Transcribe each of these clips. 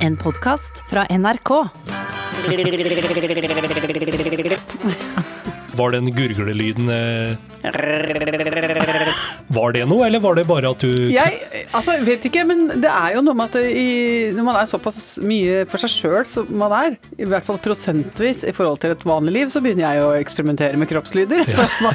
En podkast fra NRK. Var den gurglelyden eh, Var det noe, eller var det bare at du Jeg altså, vet ikke, men det er jo noe med at i, når man er såpass mye for seg sjøl som man er, i hvert fall prosentvis i forhold til et vanlig liv, så begynner jeg å eksperimentere med kroppslyder. Ja. man,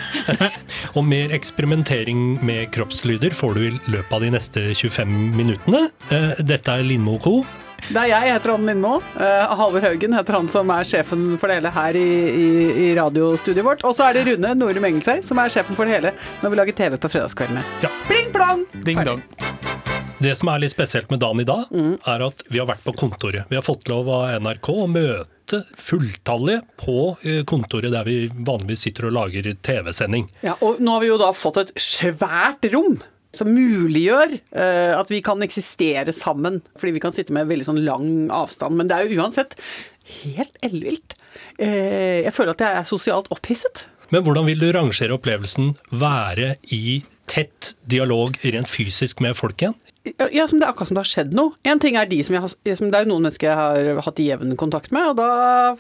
Og mer eksperimentering med kroppslyder får du i løpet av de neste 25 minuttene. Eh, Dette er Lindmo Co. det er jeg, jeg heter Anne Lindmo. Uh, Halvor Haugen heter han som er sjefen for det hele her i, i, i radiostudioet vårt. Og så er det Rune Norum Engelsøy som er sjefen for det hele når vi lager TV på fredagskveldene. Ja. Pling plong! Ding dong. Det som er litt spesielt med dagen i dag, er at vi har vært på kontoret. Vi har fått lov av NRK å møte fulltallige på eh, kontoret der vi vanligvis sitter og lager TV-sending. Ja, og nå har vi jo da fått et svært rom som muliggjør uh, at vi kan eksistere sammen. Fordi vi kan sitte med veldig sånn lang avstand. Men det er jo uansett helt ellevilt. Uh, jeg føler at jeg er sosialt opphisset. Men hvordan vil du rangere opplevelsen være i tett dialog rent fysisk med folk igjen? Ja, som det er akkurat som det har skjedd noe. En ting er de som har, som det er jo noen mennesker jeg har hatt jevn kontakt med, og da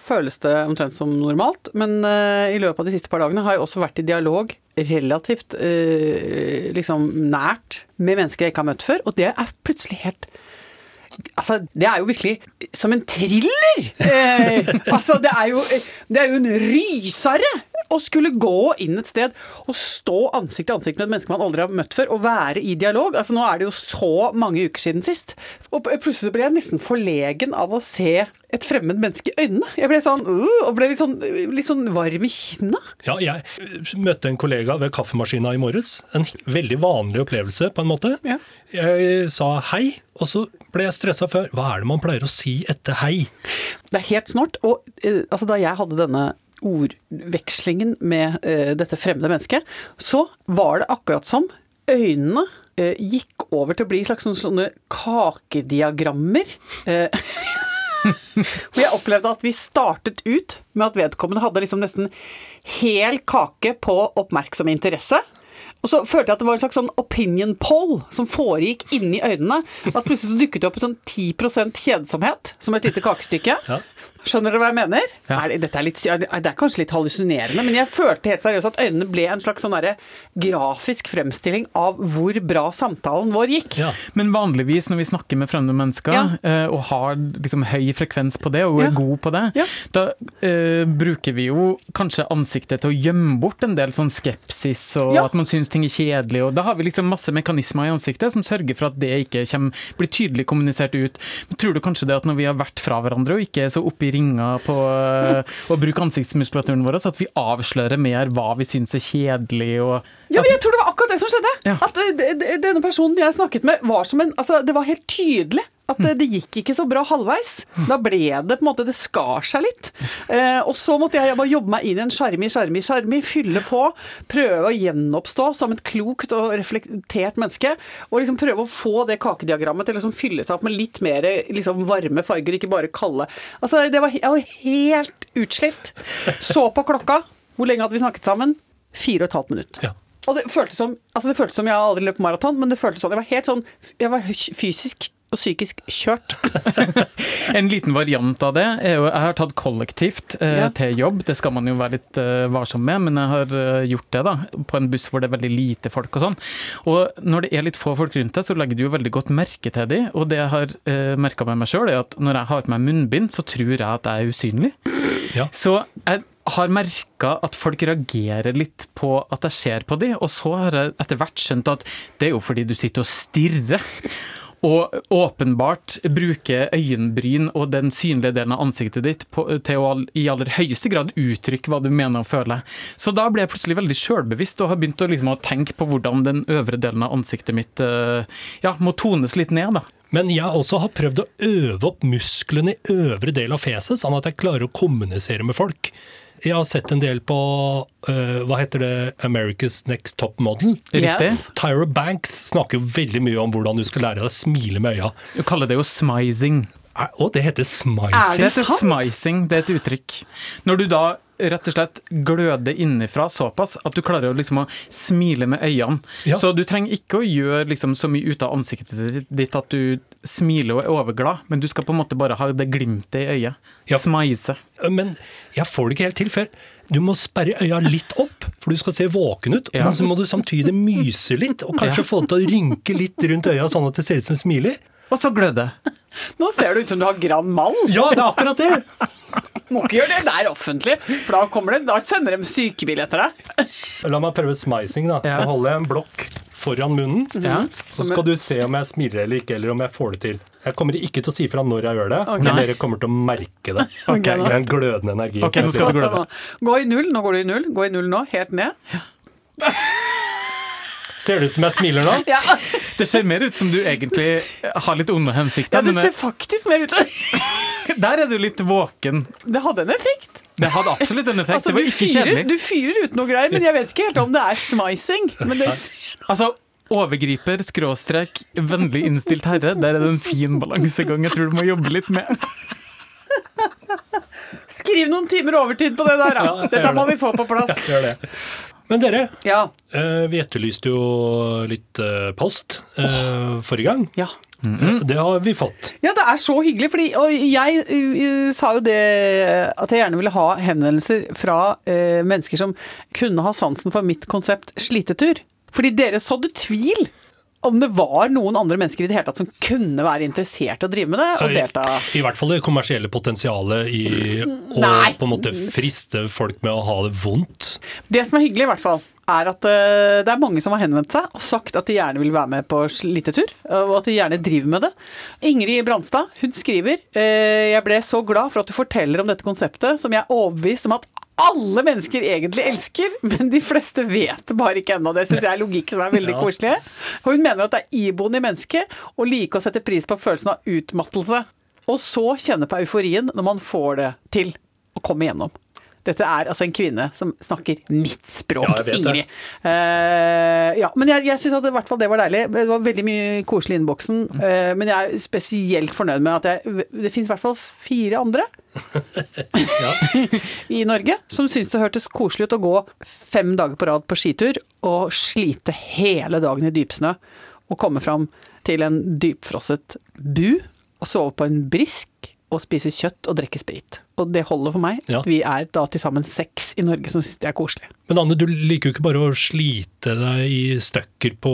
føles det omtrent som normalt. Men uh, i løpet av de siste par dagene har jeg også vært i dialog relativt uh, liksom nært med mennesker jeg ikke har møtt før, og det er plutselig helt Altså, det er jo virkelig som en thriller! Eh, altså, det er, jo, det er jo en rysere å skulle gå inn et sted og stå ansikt til ansikt med et menneske man aldri har møtt før, og være i dialog. Altså, nå er det jo så mange uker siden sist. Og plutselig ble jeg nesten forlegen av å se et fremmed menneske i øynene. Jeg ble sånn, uh, og ble litt sånn, litt sånn varm i kinna. Ja, jeg eh, møtte en kollega ved kaffemaskina i morges. En veldig vanlig opplevelse, på en måte. Ja. Jeg sa hei, og så ble jeg stressa før. Hva er det man pleier å si etter hei? Det er helt snort. Og eh, altså, da jeg hadde denne ordvekslingen med eh, dette fremmede mennesket, så var det akkurat som øynene eh, gikk over til å bli slags sånne, kakediagrammer. Eh, og jeg opplevde at vi startet ut med at vedkommende hadde liksom nesten hel kake på oppmerksom interesse. Og så følte jeg at det var en slags sånn opinion poll som foregikk inni øynene. At plutselig så dukket det opp en sånn 10% kjedsomhet som et lite kakestykke. Ja. Skjønner dere hva jeg mener? Ja. Er det, er, litt, det er kanskje litt hallusinerende, men jeg følte helt seriøst at øynene ble en slags sånn grafisk fremstilling av hvor bra samtalen vår gikk. Ja. Men vanligvis når vi snakker med fremmede mennesker, Ja. eh, og har liksom høy frekvens på det, og er god på det, da uh, bruker vi jo kanskje ansiktet til å gjemme bort en del sånn skepsis, og at man syns ting er kjedelig, og da har vi liksom masse mekanismer i ansiktet som sørger for at det ikke kommer, blir tydelig kommunisert ut. Men tror du kanskje det at når vi har vært fra hverandre og ikke er så oppe i ringa på eh, å bruke ansiktsmuskulaturen vår, så at vi avslører mer hva vi syns er kjedelig, og Ja, men jeg tror det var akkurat det som skjedde. Ja. At eh, denne personen jeg snakket med, var som en Altså, det var helt tydelig at det gikk ikke så bra halvveis. Da ble det på en måte Det skar seg litt. Eh, og så måtte jeg bare jobbe meg inn i en sjarmi, sjarmi, sjarmi, fylle på. Prøve å gjenoppstå som et klokt og reflektert menneske. Og liksom prøve å få det kakediagrammet til å liksom fylle seg opp med litt mer liksom varme farger, ikke bare kalde. Altså, det var, jeg var helt utslitt. Så på klokka. Hvor lenge hadde vi snakket sammen? Fire og et halvt minutt. Ja. Og det føltes som altså det føltes som Jeg aldri løpt maraton, men det føltes sånn Jeg var helt sånn Jeg var fysisk og psykisk kjørt. En liten variant av det er jo Jeg har tatt kollektivt eh, Ja. til jobb. Det skal man jo være litt eh, varsom med, men jeg har eh, gjort det da, på en buss hvor det er veldig lite folk og sånn. Og når det er litt få folk rundt deg, så legger du jo veldig godt merke til dem. Og det jeg har eh, merka med meg sjøl, er at når jeg har på meg munnbind, så tror jeg at jeg er usynlig. Ja. Så jeg har merka at folk reagerer litt på at jeg ser på dem, og så har jeg etter hvert skjønt at det er jo fordi du sitter og stirrer. Og åpenbart bruker øyenbryn og den synlige delen av ansiktet ditt på, til å i aller høyeste grad uttrykke hva du mener og føler. Så da ble jeg plutselig veldig sjølbevisst og har begynt å, liksom, å tenke på hvordan den øvre delen av ansiktet mitt eh, ja, må tones litt ned. da. Men jeg også har prøvd å øve opp musklene i øvre del av fjeset, sånn at jeg klarer å kommunisere med folk. Jeg har sett en del på uh, hva heter det, America's Next Top Model. Riktig? Yes. Tyra Banks snakker jo veldig mye om hvordan du skal lære deg å smile med øya. Du kaller det jo smizing. Og det heter smizing? Er det, Det smizing, det er et uttrykk. Når du da rett og slett gløder innifra såpass at du klarer å liksom å smile med øynene. Ja. Så du trenger ikke å gjøre liksom så mye ut av ansiktet ditt at du smile og er overglad, men du skal på en måte bare ha det glimtet i øyet. Ja. Smeise. Men jeg får det ikke helt til, for du må sperre øya litt opp, for du skal se våken ut. Ja. Men så må du samtidig myse litt, og kanskje få det til å rynke litt rundt øya, sånn at det ser ut som smiler. Og så glødde. Nå ser det ut som du har Gran Mal. Ja, det er akkurat det! Må ikke gjøre det der offentlig, for da, kommer det, da sender de sykebil etter deg. La meg prøve smising da. Ja. holde holder jeg en blokk foran munnen. Ja. Så skal du se om jeg smiler eller ikke, eller om jeg får det til. Jeg kommer ikke til å si fra når jeg gjør det, okay. men dere kommer til å merke det. Okay, det er en glødende energi. Okay, nå skal du gløde. Gå i null. Nå går du i null. Gå i null nå, helt ned. Ser det ut som jeg smiler nå? Ja, Det ser mer ut som du egentlig har litt onde hensikter. ja det ser faktisk mer ut som der er du litt våken. Det hadde en effekt. Det hadde absolutt en effekt. Altså, det var ikke fyrer, kjedelig. du fyrer ut noe greier, men jeg vet ikke helt om det er smicing. Men det, Altså, overgriper, skråstrek, vennlig innstilt herre, der er det en fin balansegang jeg tror du må jobbe litt med. skriv noen timer overtid på det der, da. Ja, Dette må det. vi få på plass. Gjør det. Men dere, Ja. eh, vi etterlyste jo litt eh, post oh. forrige gang. ja. Det har vi fått. Ja, det er så hyggelig, fordi og jeg uh, sa jo det at jeg gjerne ville ha henvendelser fra uh, mennesker som kunne ha sansen for mitt konsept slitetur. Fordi dere sådde tvil om det var noen andre mennesker i det hele tatt som kunne være interessert i å drive med det og delta. I hvert fall det kommersielle potensialet i å på en måte friste folk med å ha det vondt. Det som er hyggelig, i hvert fall, er at uh, det er mange som har henvendt seg og sagt at de gjerne vil være med på slitetur, og at de gjerne driver med det. Ingrid Branstad hun skriver uh, Jeg ble så glad for at du forteller om dette konseptet, som jeg er overbevist om at alle mennesker egentlig elsker, men de fleste vet bare ikke ennå. Det syns jeg er logikk som er veldig Ja. koselig. Og hun mener at det er iboende i mennesket å like å sette pris på følelsen av utmattelse. Og så kjenne på euforien når man får det til å komme igjennom. Dette er altså en kvinne som snakker mitt språk, Ja. Ingrid. Uh, ja, men jeg, jeg syns i hvert fall det var deilig. Det var veldig mye koselig i innboksen. Uh, men jeg er spesielt fornøyd med at jeg, det finnes i hvert fall fire andre i Norge som syns det hørtes koselig ut å gå fem dager på rad på skitur og slite hele dagen i dypsnø og komme fram til en dypfrosset bu og sove på en brisk og spise kjøtt og drikke sprit. Og det holder for meg. Ja. Vi er da til sammen seks i Norge som syns det er koselig. Men Anne, du liker jo ikke bare å slite deg i støkker på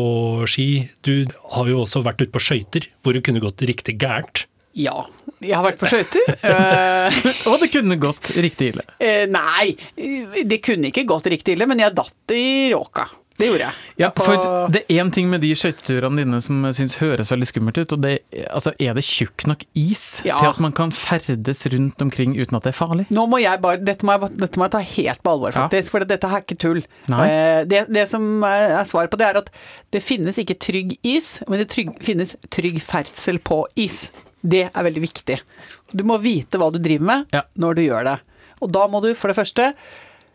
ski. Du har jo også vært ute på skøyter, hvor det kunne gått riktig gærent. Ja. Jeg har vært på skøyter. Eh, Og det kunne gått riktig ille. eh, nei, det kunne ikke gått riktig ille, men jeg datt i råka. Det gjorde jeg. Ja, for det er én ting med de skøyteturene dine som jeg syns høres veldig skummelt ut, og det altså, er det tjukk nok is Ja. til at man kan ferdes rundt omkring uten at det er farlig? Nå må jeg bare, dette må jeg, dette må jeg ta helt på alvor, Ja. For dette er ikke tull. Eh, Det, det som er er svaret på det, er at det finnes ikke trygg is, men det trygg, finnes trygg ferdsel på is. Det er veldig viktig. Du må vite hva du driver med Ja. når du gjør det. Og da må du for det første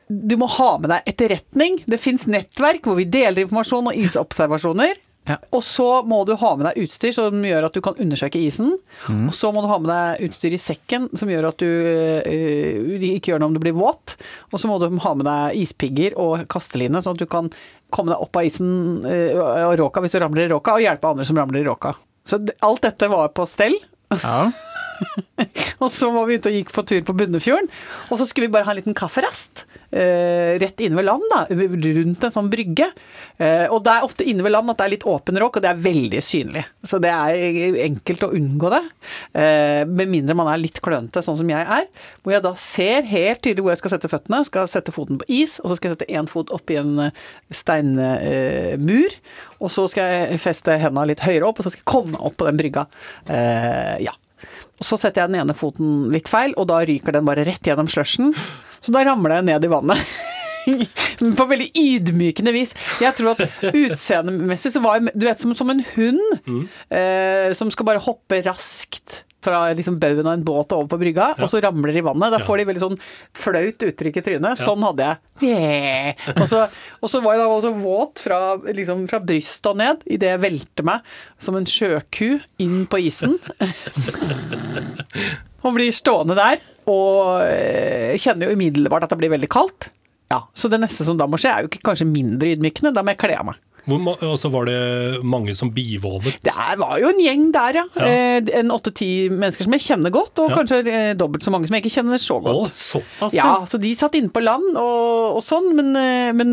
du må ha med deg etterretning. Det fins nettverk hvor vi deler informasjon og isobservasjoner. Ja. Og så må du ha med deg utstyr som gjør at du kan undersøke isen. Og så må du ha med deg utstyr i sekken som gjør at du uh, ikke gjør noe om du blir våt. Og så må du ha med deg ispigger og kasteline, sånn at du kan komme deg opp av isen uh, og råka hvis du ramler i råka, og hjelpe andre som ramler i råka. Så alt dette var på stell. Ja. Og så var vi ute og gikk på tur på Bunnefjorden. Og så skulle vi bare ha en liten kafferast. Eh, rett inne ved land, da. Rundt en sånn brygge. Eh, og det er ofte inne ved land at det er litt åpen råk, og det er veldig synlig. Så det er enkelt å unngå det. Eh, med mindre man er litt klønete, sånn som jeg er. Hvor jeg da ser helt tydelig hvor jeg skal sette føttene. Skal sette foten på is, og så skal jeg sette én fot oppi en steinmur. og så skal jeg feste hendene litt høyere opp, og så skal jeg komme opp på den brygga. Ja. Og så setter jeg den ene foten litt feil, og da ryker den bare rett gjennom slushen. Så da ramler jeg ned i vannet. På veldig ydmykende vis. Jeg tror at utseendemessig så var jeg Du vet, som, som en hund eh, som skal bare hoppe raskt fra liksom baugen av en båt over på brygga, og så ramler de i vannet. Da får de veldig sånn flaut uttrykk i trynet. Sånn hadde jeg. Yeah. Og, så, og så var jeg da også våt fra, liksom, fra brystet og ned idet jeg velte meg som en sjøku inn på isen. og blir stående der, og eh, kjenner jo umiddelbart at det blir veldig kaldt. Ja, Så det neste som da må skje, er jo ikke kanskje mindre ydmykende, da må jeg kle av meg. Hvor, altså, var det mange som bivånet. Det var jo en gjeng der, ja. Ja. Eh, En åtte-ti mennesker som jeg kjenner godt, og Ja. kanskje eh, dobbelt så mange som jeg ikke kjenner så godt. Å, så, altså. Ja, så de satt inne på land og, og sånn, men, eh, men,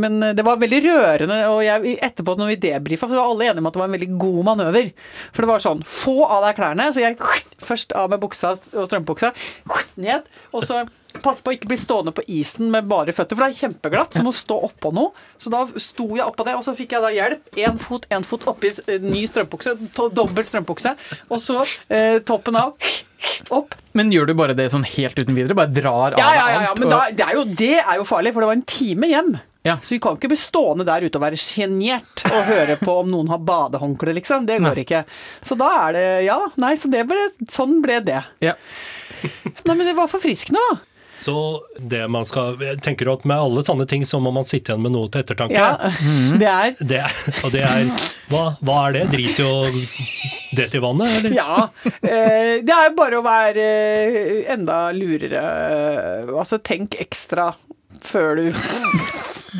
men det var veldig rørende. Og jeg, etterpå når vi debrifa, var alle enige om at det var en veldig god manøver. For det var sånn, få av deg klærne. Så jeg først av med buksa og strømpebuksa, ned. Og så pass på å ikke bli stående på isen med bare føtter, for det er kjempeglatt, så må stå oppå noe. Så da sto jeg oppå det, og så fikk jeg da hjelp. Én fot, én fot oppi eh, ny strømpukse. Dobbel dobbelt strømpebukse. Og så eh, toppen av, opp. Men gjør du bare det sånn helt uten videre? Bare drar av Ja, ja, ja, ja men da, det, er jo, det er jo farlig, for det var en time hjem. Ja. Så vi kan ikke bli stående der ute og være sjenert og høre på om noen har badehåndkle, liksom. Det går ikke. Så da er det Ja, nei, så det ble, sånn ble det. Ja. Nei, men det var forfriskende, da. Så det man skal Jeg tenker at med alle sånne ting så må man sitte igjen med noe til ettertanke. Ja, det er Det, er- og det er hva, hva er det? Drit i å det til vannet, eller? Ja. Eh, det er bare å være eh, enda lurere. Altså, tenk ekstra før du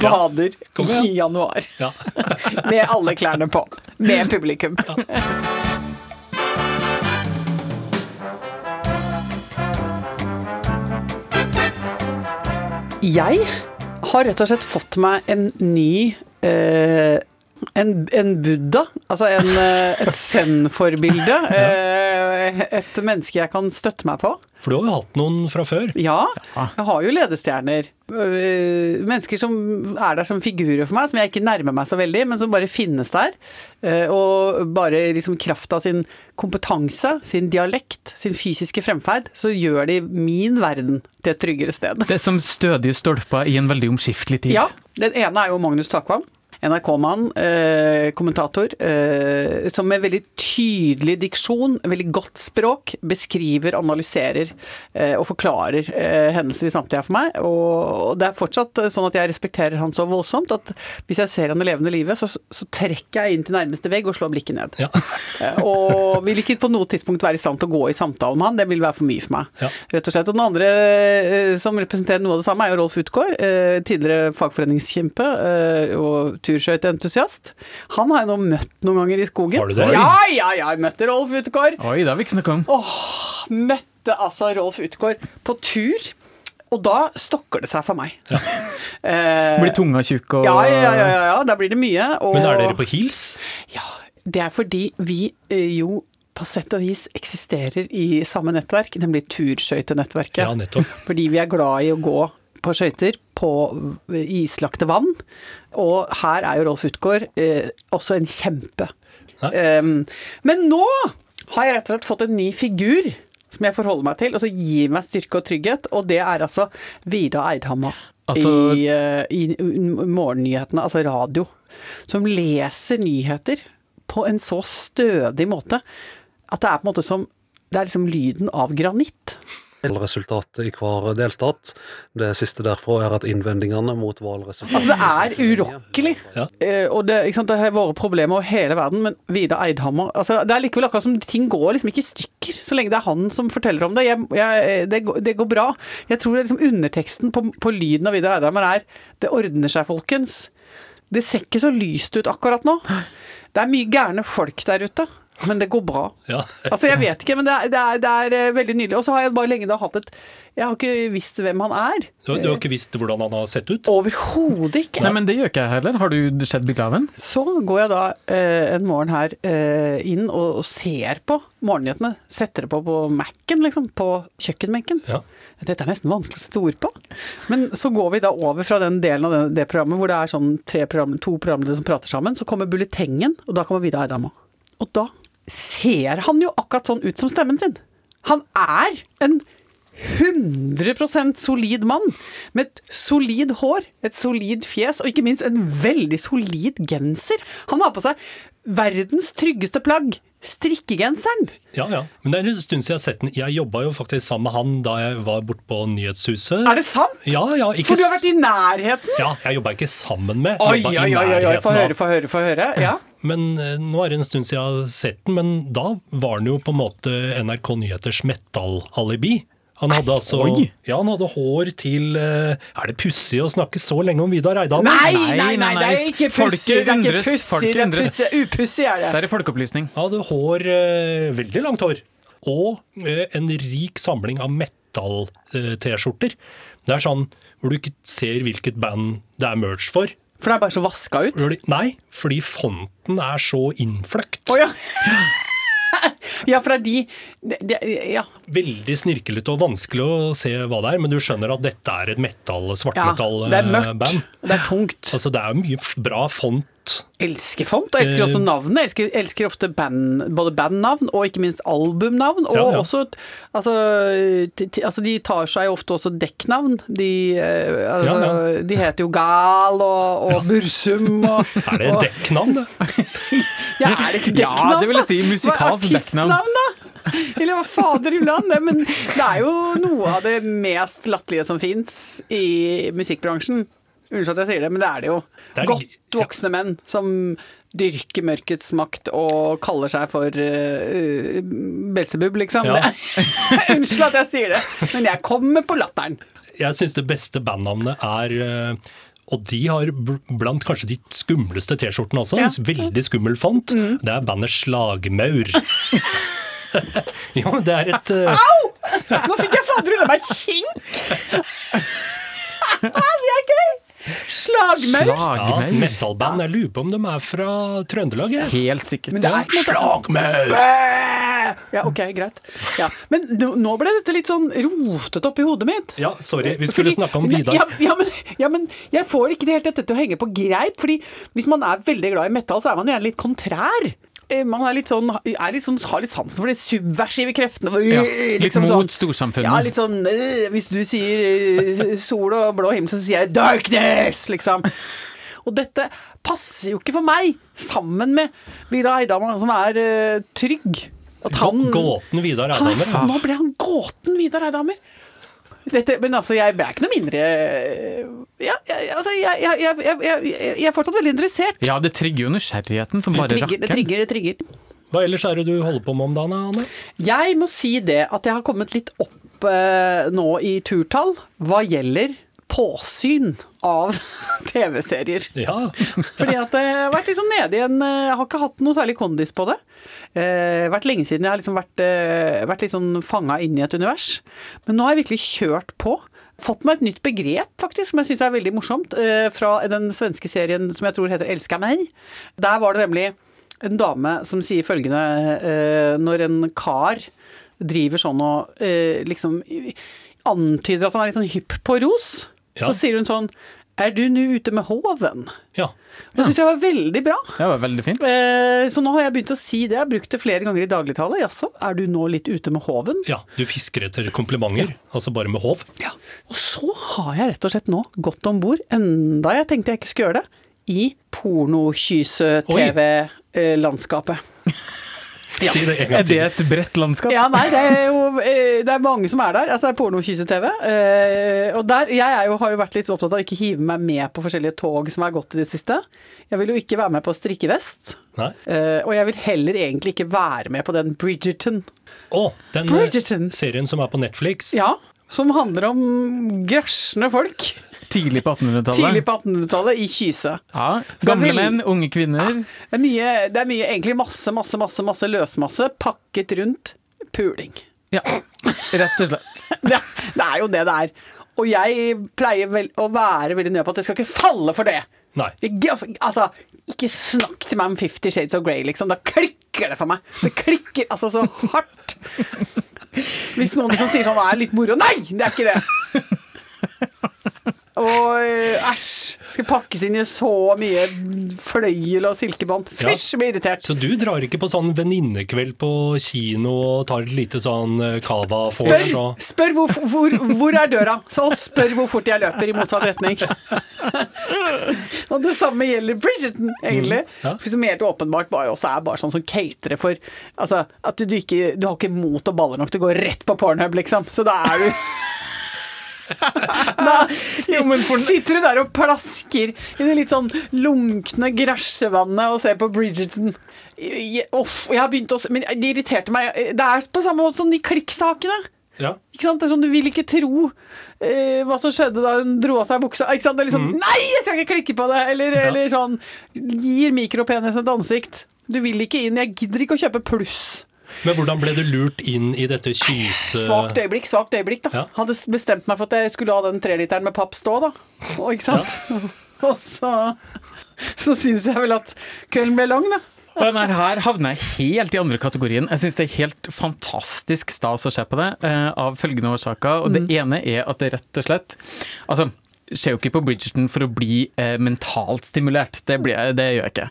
bader ja. i januar. Ja. Med alle klærne på. Med publikum. Jeg har rett og slett fått meg en ny eh, en, en Buddha, altså en, eh, et zen-forbilde. Eh, et menneske jeg kan støtte meg på. For du har jo hatt noen fra før. Ja, jeg har jo ledestjerner. Øh, Mennesker som er der som figurer for meg, som jeg ikke nærmer meg så veldig, men som bare finnes der. Og bare liksom kraft av sin kompetanse, sin dialekt, sin fysiske fremferd, så gjør de min verden til et tryggere sted. Det er som stødige stolper i en veldig omskiftelig tid. Ja, den ene er jo Magnus Takvam. NRK-mann, eh, kommentator, eh, som med veldig tydelig diksjon, veldig godt språk, beskriver, analyserer eh, og forklarer eh, hendelser i samtida for meg. Og, det er fortsatt sånn at jeg respekterer han så voldsomt at hvis jeg ser han i levende live, så, så trekker jeg inn til nærmeste vegg og slår blikket ned. Ja. Eh, og vil ikke på noe tidspunkt være i stand til å gå i samtale med han, det vil være for mye for meg. Ja. Rett og slett. Og den andre eh, som representerer noe av det samme, er jo Rolf Utgaard, eh, Tidligere fagforeningskjempe eh, og turskøyteentusiast. Han har jeg nå møtt noen ganger i skogen. Har du det? Ja, ja, ja, jeg møtte Rolf Utgaard. Oi, det har vi ikke snakka om. Møtte altså Rolf Utgaard på tur. Og da stokker det seg for meg. Ja. Blir tunga tjukk og ja, ja, ja, ja, ja, da blir det mye. Og, Men er dere på heels? Ja, det er fordi vi eh, jo på sett og vis eksisterer i samme nettverk, nemlig Turskøytenettverket. Ja, nettopp. Fordi vi er glad i å gå på skøyter på islagte vann. Og her er jo Rolf Utgaard eh, også en kjempe. Um, men nå har jeg rett og slett fått en ny figur som jeg forholder meg til, og som gir meg styrke og trygghet, og det er altså Vida Eidhammer Altså- i, uh, i morgennyhetene, altså radio, som leser nyheter på en så stødig måte at det er på en måte som Det er liksom lyden av granitt. Valgresultatet i hver delstat. Det siste derfra er at innvendingene mot valgresultatet Altså, det er urokkelig. Ja. Eh, og det, ikke sant, det har vært problemer over hele verden, men Vidar Eidhammer altså, Det er likevel akkurat som ting går liksom ikke i stykker, så lenge det er han som forteller om det. Jeg, jeg, det, går, det går bra. Jeg tror det er liksom underteksten på, på lyden av Vidar Eidhammer er 'Det ordner seg, folkens'. Det ser ikke så lyst ut akkurat nå. Det er mye gærne folk der ute, men det går bra. Ja. Altså, jeg vet ikke, men det er, det er, det er eh, veldig nydelig. Og så har jeg bare lenge da hatt et Jeg har ikke visst hvem han er. Du, du har ikke visst hvordan han har sett ut? Overhodet ikke. Nei, men det gjør ikke jeg heller. Har du sett bilde av ham? Så går jeg da eh, en morgen her eh, inn og, ser på morgennyhetene. Setter det på på Mac-en, liksom. På kjøkkenbenken. Ja. Dette er nesten vanskelig å sette ord på. Men så går vi da over fra den delen av det, det programmet hvor det er sånn tre program, to programledere som prater sammen. Så kommer bulletengen, og da kommer Vidar Eidhamma. Og da ser han jo akkurat sånn ut som stemmen sin. Han er en 100% solid mann med et solid hår, et solid fjes og ikke minst en veldig solid genser. Han har på seg verdens tryggeste plagg, strikkegenseren. Ja, ja. Men det er en stund siden jeg har sett den. Jeg jobba jo faktisk sammen med han da jeg var borte på Nyhetshuset. Er det sant? Ja, ja. Ikke For du har vært i nærheten? Ja, jeg jobba ikke sammen med. Oi, oi, oi, oi, oi. få høre, få høre, få høre. Ja. Men eh, nå er det en stund siden jeg har sett den, men da var den jo på en måte NRK Nyheters metal-alibi. Han hadde altså Oi. Ja, han hadde hår til eh, Er det pussig å snakke så lenge om Vidar Eidal? Nei, Nei, nei, det er ikke pussig. Det er ikke pussig, det er pussig. Upussig er det. Det er folkeopplysning. Han hadde hår, eh, veldig langt hår, og en rik samling av metall-T-skjorter. Det er sånn hvor du ikke ser hvilket band det er merch for. For det er bare så vaska ut. Nei, fordi fonten er så innfløkt. Oh, ja. ja, for det er de, de, de Ja. Veldig snirklete og vanskelig å se hva det er, men du skjønner at dette er et metall, ja. Det er mørkt, band. mørkt. Det er tungt. Altså, det er mye bra font. Elsker font, og elsker også Eh, navnet. Elsker, elsker ofte band, både bandnavn og ikke minst albumnavn. Og Ja, ja. også altså, t- t- altså De tar seg ofte også dekknavn. De, eh, altså, Ja, de heter jo Gal og, og Bursum og Er det dekknavn, det? Ja, er det ikke Ja, det vil jeg si. Musikalsk dekknavn. Artistnavn, da? Eller hva fader ullan? Det, men det er jo noe av det mest latterlige som fins i musikkbransjen. Unnskyld at jeg sier det, men det er det jo. Det er- Godt voksne menn som dyrker mørkets makt og kaller seg for uh, Belsebub, liksom. Ja. Unnskyld at jeg sier det, men jeg kommer på latteren. Jeg syns det beste bandnavnet er eh, og de har blant kanskje de skumleste T-skjortene også. Ja. En veldig skummel font. Det er bandet Slagmaur. jo, det er et Au! Nå fikk jeg fader ulla meg kink! det er gøy! Slagmaur. ja, metalband. metallband. Jeg lurer på om de er fra Trøndelag. Helt sikkert. Men det er Slagmaur! Ja, ok, greit. Ja. Men nå nå ble dette litt sånn rotet opp i hodet mitt. Ja, sorry, vi skulle Fordi- snakke om Vidar. Ja, ja, men, ja, men jeg får ikke det helt dette til å henge på greip. Fordi hvis man er veldig glad i metal, så er man jo gjerne litt kontrær. Eh, Man er litt sånn, er litt sånn, har litt sansen for de subversive kreftene. Ja, litt Liksom mot sånn- storsamfunnet. Ja, litt sånn øh, Hvis du sier øh, sol og blå himmel, så sier jeg darkness, liksom. Og dette passer jo ikke for meg, sammen med Vidar Eidhammer, som er uh, trygg. At han Gåten Vidar er, Eidhammer. Nå ble han gåten Vidar Eidhammer. Dette, men altså, jeg er ikke noe mindre ja, jeg, altså, jeg, jeg, jeg, jeg, er fortsatt veldig interessert. Ja, det trigger jo nysgjerrigheten som bare trigger, det trigger, det trigger. Hva ellers er det du holder på med om dagen, Anne? Jeg må si det at jeg har kommet litt opp eh, nå i turtall hva gjelder påsyn av TV-serier. Ja, Fordi at jeg har vært liksom nede i en eh, Jeg har ikke hatt noe særlig kondis på det. Eh, vært lenge siden jeg har liksom vært, eh, vært litt sånn fanga inn i et univers. Men nå har jeg virkelig kjørt på. Fått meg et nytt begrep, faktisk, som jeg syns er veldig morsomt. Eh, fra den svenske serien som jeg tror heter 'Elska meg'. Der var det nemlig en dame som sier følgende eh, Når en kar driver sånn og eh, liksom antyder at han er litt sånn hypp på ros, Ja. så sier hun sånn Er du nå ute med håven? ja. Det syns jeg var veldig bra. Det var veldig fint. Eh, så nå har jeg begynt å si det. Jeg har brukt det flere ganger i dagligtale. Jaså, er du nå litt ute med håven? ja. Du fisker etter komplimenter, altså bare med håv. Ja. Og så har jeg rett og slett nå gått om bord, enda jeg tenkte jeg ikke skulle gjøre det, i pornokyse-TV-landskapet. Si det en gang det Er det et bredt landskap? Ja, nei, det er jo eh, det er mange som er der. Altså, det er pornokyse-TV. Eh, og der, jeg er jo, har jo vært litt opptatt av å ikke hive meg med på forskjellige tog som er gått i det siste. Jeg vil jo ikke være med på strikkevest. Nei. Eh, og jeg vil heller egentlig ikke være med på den Bridgerton. Å, den eh, Bridgerton. serien som er på Netflix. Ja, som handler om grasjende folk. Tidlig på 1800-tallet. Tidlig på 1800-tallet i Kyse. Ja, Gamle menn, unge kvinner. Det er mye, det er mye egentlig masse, masse, masse, masse løsmasse pakket rundt puling. Ja, rett og slett. Det, det er jo det det er. Og jeg pleier vel å være veldig nøye på at jeg skal ikke falle for det. Nei. Jeg, altså, ikke snakk til meg om Fifty Shades of Grey, liksom. Da klikker det for meg. Det klikker altså så hardt. Hvis noen som sier sånn er litt moro'. Nei, det er ikke det! Og æsj. Skal pakkes inn i så mye fløyel og silkebånd. Fysj, blir irritert. Så du drar ikke på sånn venninnekveld på kino og tar et lite sånn eh, cava for Spør, og spør hvor, hvor, hvor er døra, så spør hvor fort jeg løper i motsatt retning. og det samme gjelder Bridgerton, egentlig. Mm, ja. Som helt åpenbart bare også er bare sånn som caterer for Altså, at du, du ikke Du har ikke mot og baller nok til å gå rett på Pornhub, liksom. Så da er du Da sitter du der og plasker i det litt sånn lunkne grasjevannet og ser på Bridgerton. Uff, jeg har begynt å Men det irriterte meg. Det er på samme måte som de klikksakene. Ja. Ikke sant? Det er sånn, Du vil ikke tro eh, hva som skjedde da hun dro av seg buksa. Ikke sant? Det er liksom Mm. Nei, jeg skal ikke klikke på det! Eller, eller sånn Gir mikropenis et ansikt. Du vil ikke inn. Jeg gidder ikke å kjøpe pluss. Men hvordan ble du lurt inn i dette kyse... Svakt øyeblikk, svakt øyeblikk, da. Ja. Hadde bestemt meg for at jeg skulle ha den treliteren med papp stå, da. Og, ikke sant? Og så Så syns jeg vel at kvelden ble lang, da. Og den her, havner jeg helt i andre kategorien. Jeg syns det er helt fantastisk stas å se på det, eh, av følgende årsaker. Og det ene er at det rett og slett Altså, ser jo ikke på Bridgerton for å bli eh, mentalt stimulert. Det, blir jeg, det gjør jeg ikke.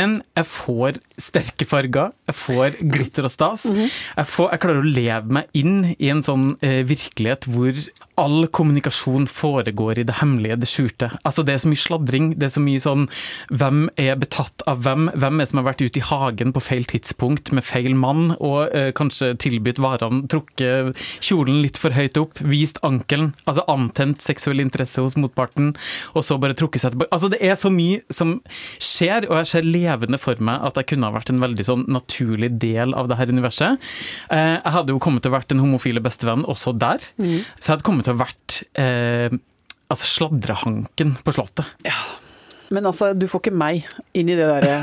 Men jeg får sterke farger, jeg får glitter og stas. jeg, får, jeg klarer å leve meg inn i en sånn eh, virkelighet hvor all kommunikasjon foregår i det hemmelige, det skjulte. Altså Det er så mye sladring, det er så mye sånn Hvem er betatt av hvem? Hvem er som har vært ute i hagen på feil tidspunkt med feil mann, og eh, kanskje tilbudt varene, trukket kjolen litt for høyt opp, vist ankelen, altså antent seksuell interesse hos motparten, og så bare trukket seg tilbake. Altså Det er så mye som skjer, og jeg ser levende for meg at jeg kunne ha vært en veldig sånn naturlig del av det her universet. Eh, jeg hadde jo kommet til å vært den homofile bestevennen også der, så jeg hadde kommet til å vært eh, altså sladrehanken på Slottet. Ja. Men altså, du får ikke meg inn i det derre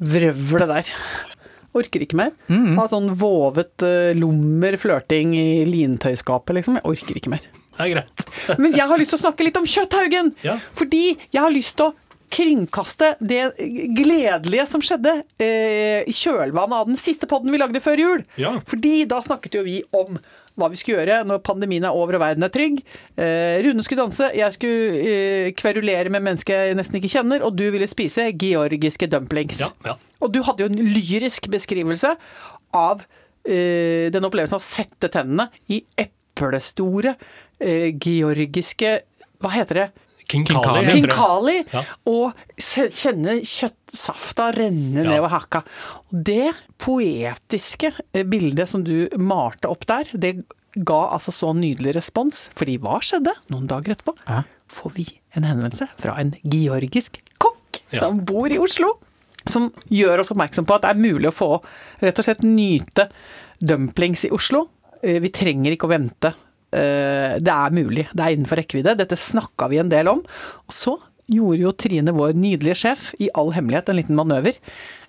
vrøvlet der. Orker ikke mer. Ha sånn vovet uh, lommer, flørting i lintøyskapet, liksom. Jeg orker ikke mer. Det er greit. Men jeg har lyst til å snakke litt om Kjøtthaugen! Ja. Fordi jeg har lyst til å kringkaste det gledelige som skjedde eh, i kjølvannet av den siste podden vi lagde før jul. Ja. Fordi da snakket jo vi om hva vi skulle gjøre når pandemien er over og verden er trygg. Eh, Rune skulle danse, jeg skulle eh, kverulere med mennesker jeg nesten ikke kjenner, og du ville spise georgiske dumplings. Ja, ja. Og du hadde jo en lyrisk beskrivelse av eh, den opplevelsen av å sette tennene i eplestore georgiske Hva heter det? Kinkali. Kinkali. heter det. Ja. Og kjenne kjøttsafta renne Ja. nedover haka. Det poetiske eh, bildet som du malte opp der, det ga altså så nydelig respons. Fordi hva skjedde? Noen dager etterpå Ja. får vi en henvendelse fra en georgisk kokk Ja. som bor i Oslo. Som gjør oss oppmerksom på at det er mulig å få rett og slett nyte dumplings i Oslo. Eh, Vi trenger ikke å vente. Eh, Det er mulig, det er innenfor rekkevidde. Dette snakka vi en del om. Og så gjorde jo Trine, vår nydelige sjef, i all hemmelighet en liten manøver.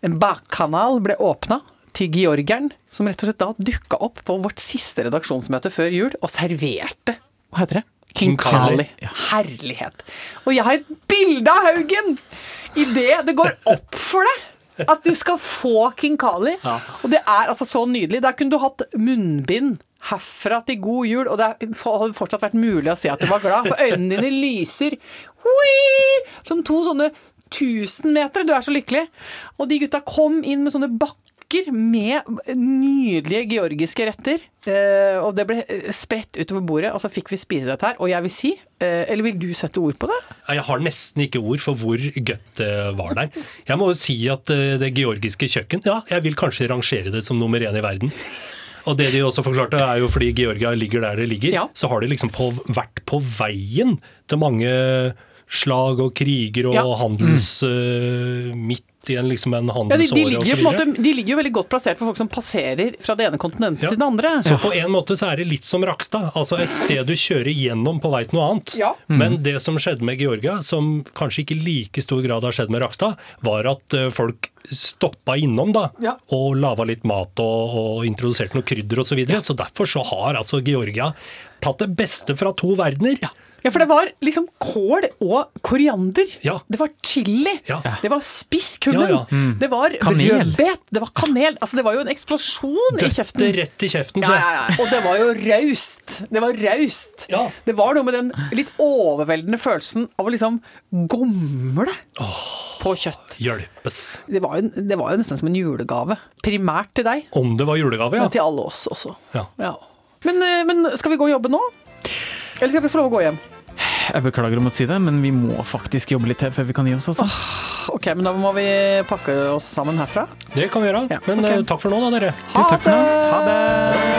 En bakkanal ble åpna til georgeren, som rett og slett da dukka opp på vårt siste redaksjonsmøte før jul og serverte Hva heter det? King Kali Herlighet. Og jeg har et bilde av Haugen! Idet det går opp for deg at du skal få King Kali. Og det er altså så nydelig. Der kunne du hatt munnbind herfra til god jul, og det hadde fortsatt vært mulig å se at du var glad, for øynene dine lyser Hui! som to sånne tusenmetere. Du er så lykkelig. Og de gutta kom inn med sånne bakker med nydelige georgiske retter. eh, og det ble eh, spredt utover bordet, og så fikk vi spise dette her. Og jeg vil si, eh, eller vil du sette ord på det? Jeg har nesten ikke ord for hvor godt det var der. Jeg må jo si at det georgiske kjøkken, ja, jeg vil kanskje rangere det som nummer én i verden. Og det de også forklarte, er jo fordi Georgia ligger der det ligger, Ja. så har de liksom på, vært på veien til mange slag og kriger og Ja. handels eh, midt i en, liksom en Ja, de, handelsåre de, og ligger så jo videre. måte, de ligger jo veldig godt plassert for folk som passerer fra det ene kontinentet Ja. til det andre. Så på en måte så er det litt som Rakstad, altså et sted du kjører gjennom på vei til noe annet. Ja. Men det som skjedde med Georgia, som kanskje ikke i like stor grad har skjedd med Rakstad, var at eh, folk stoppa innom da, Ja. og laga litt mat og, og introduserte noe krydder osv. Så, videre. så derfor så har altså Georgia tatt det beste fra to verdener. Ja, for det var liksom kål og koriander. Ja. Det var chili. Ja. Det var spisskummen. Ja, ja. Det var Kanel. rødbet. Det var kanel. Altså, det var jo en eksplosjon i Døtte kjeften. rett i kjeften. Ja, så- ja, ja. Og det var jo raust. Det var raust. Ja. Det var noe med den litt overveldende følelsen av å liksom gomle på kjøtt. Hjelpes. Det var, jo, det var jo nesten som en julegave. Primært til deg, Om det var julegave, ja. men til alle oss også. ja. Ja. Men, eh, men skal vi gå og jobbe nå? Eller skal vi få lov å gå hjem? Jeg beklager om å si det, men vi må faktisk jobbe litt til før vi kan gi oss. altså. Ok, men da må vi pakke oss sammen herfra. Det kan vi gjøre. Ja, Men ok. eh, takk for nå, da, dere. Du, takk for nå. Ha det!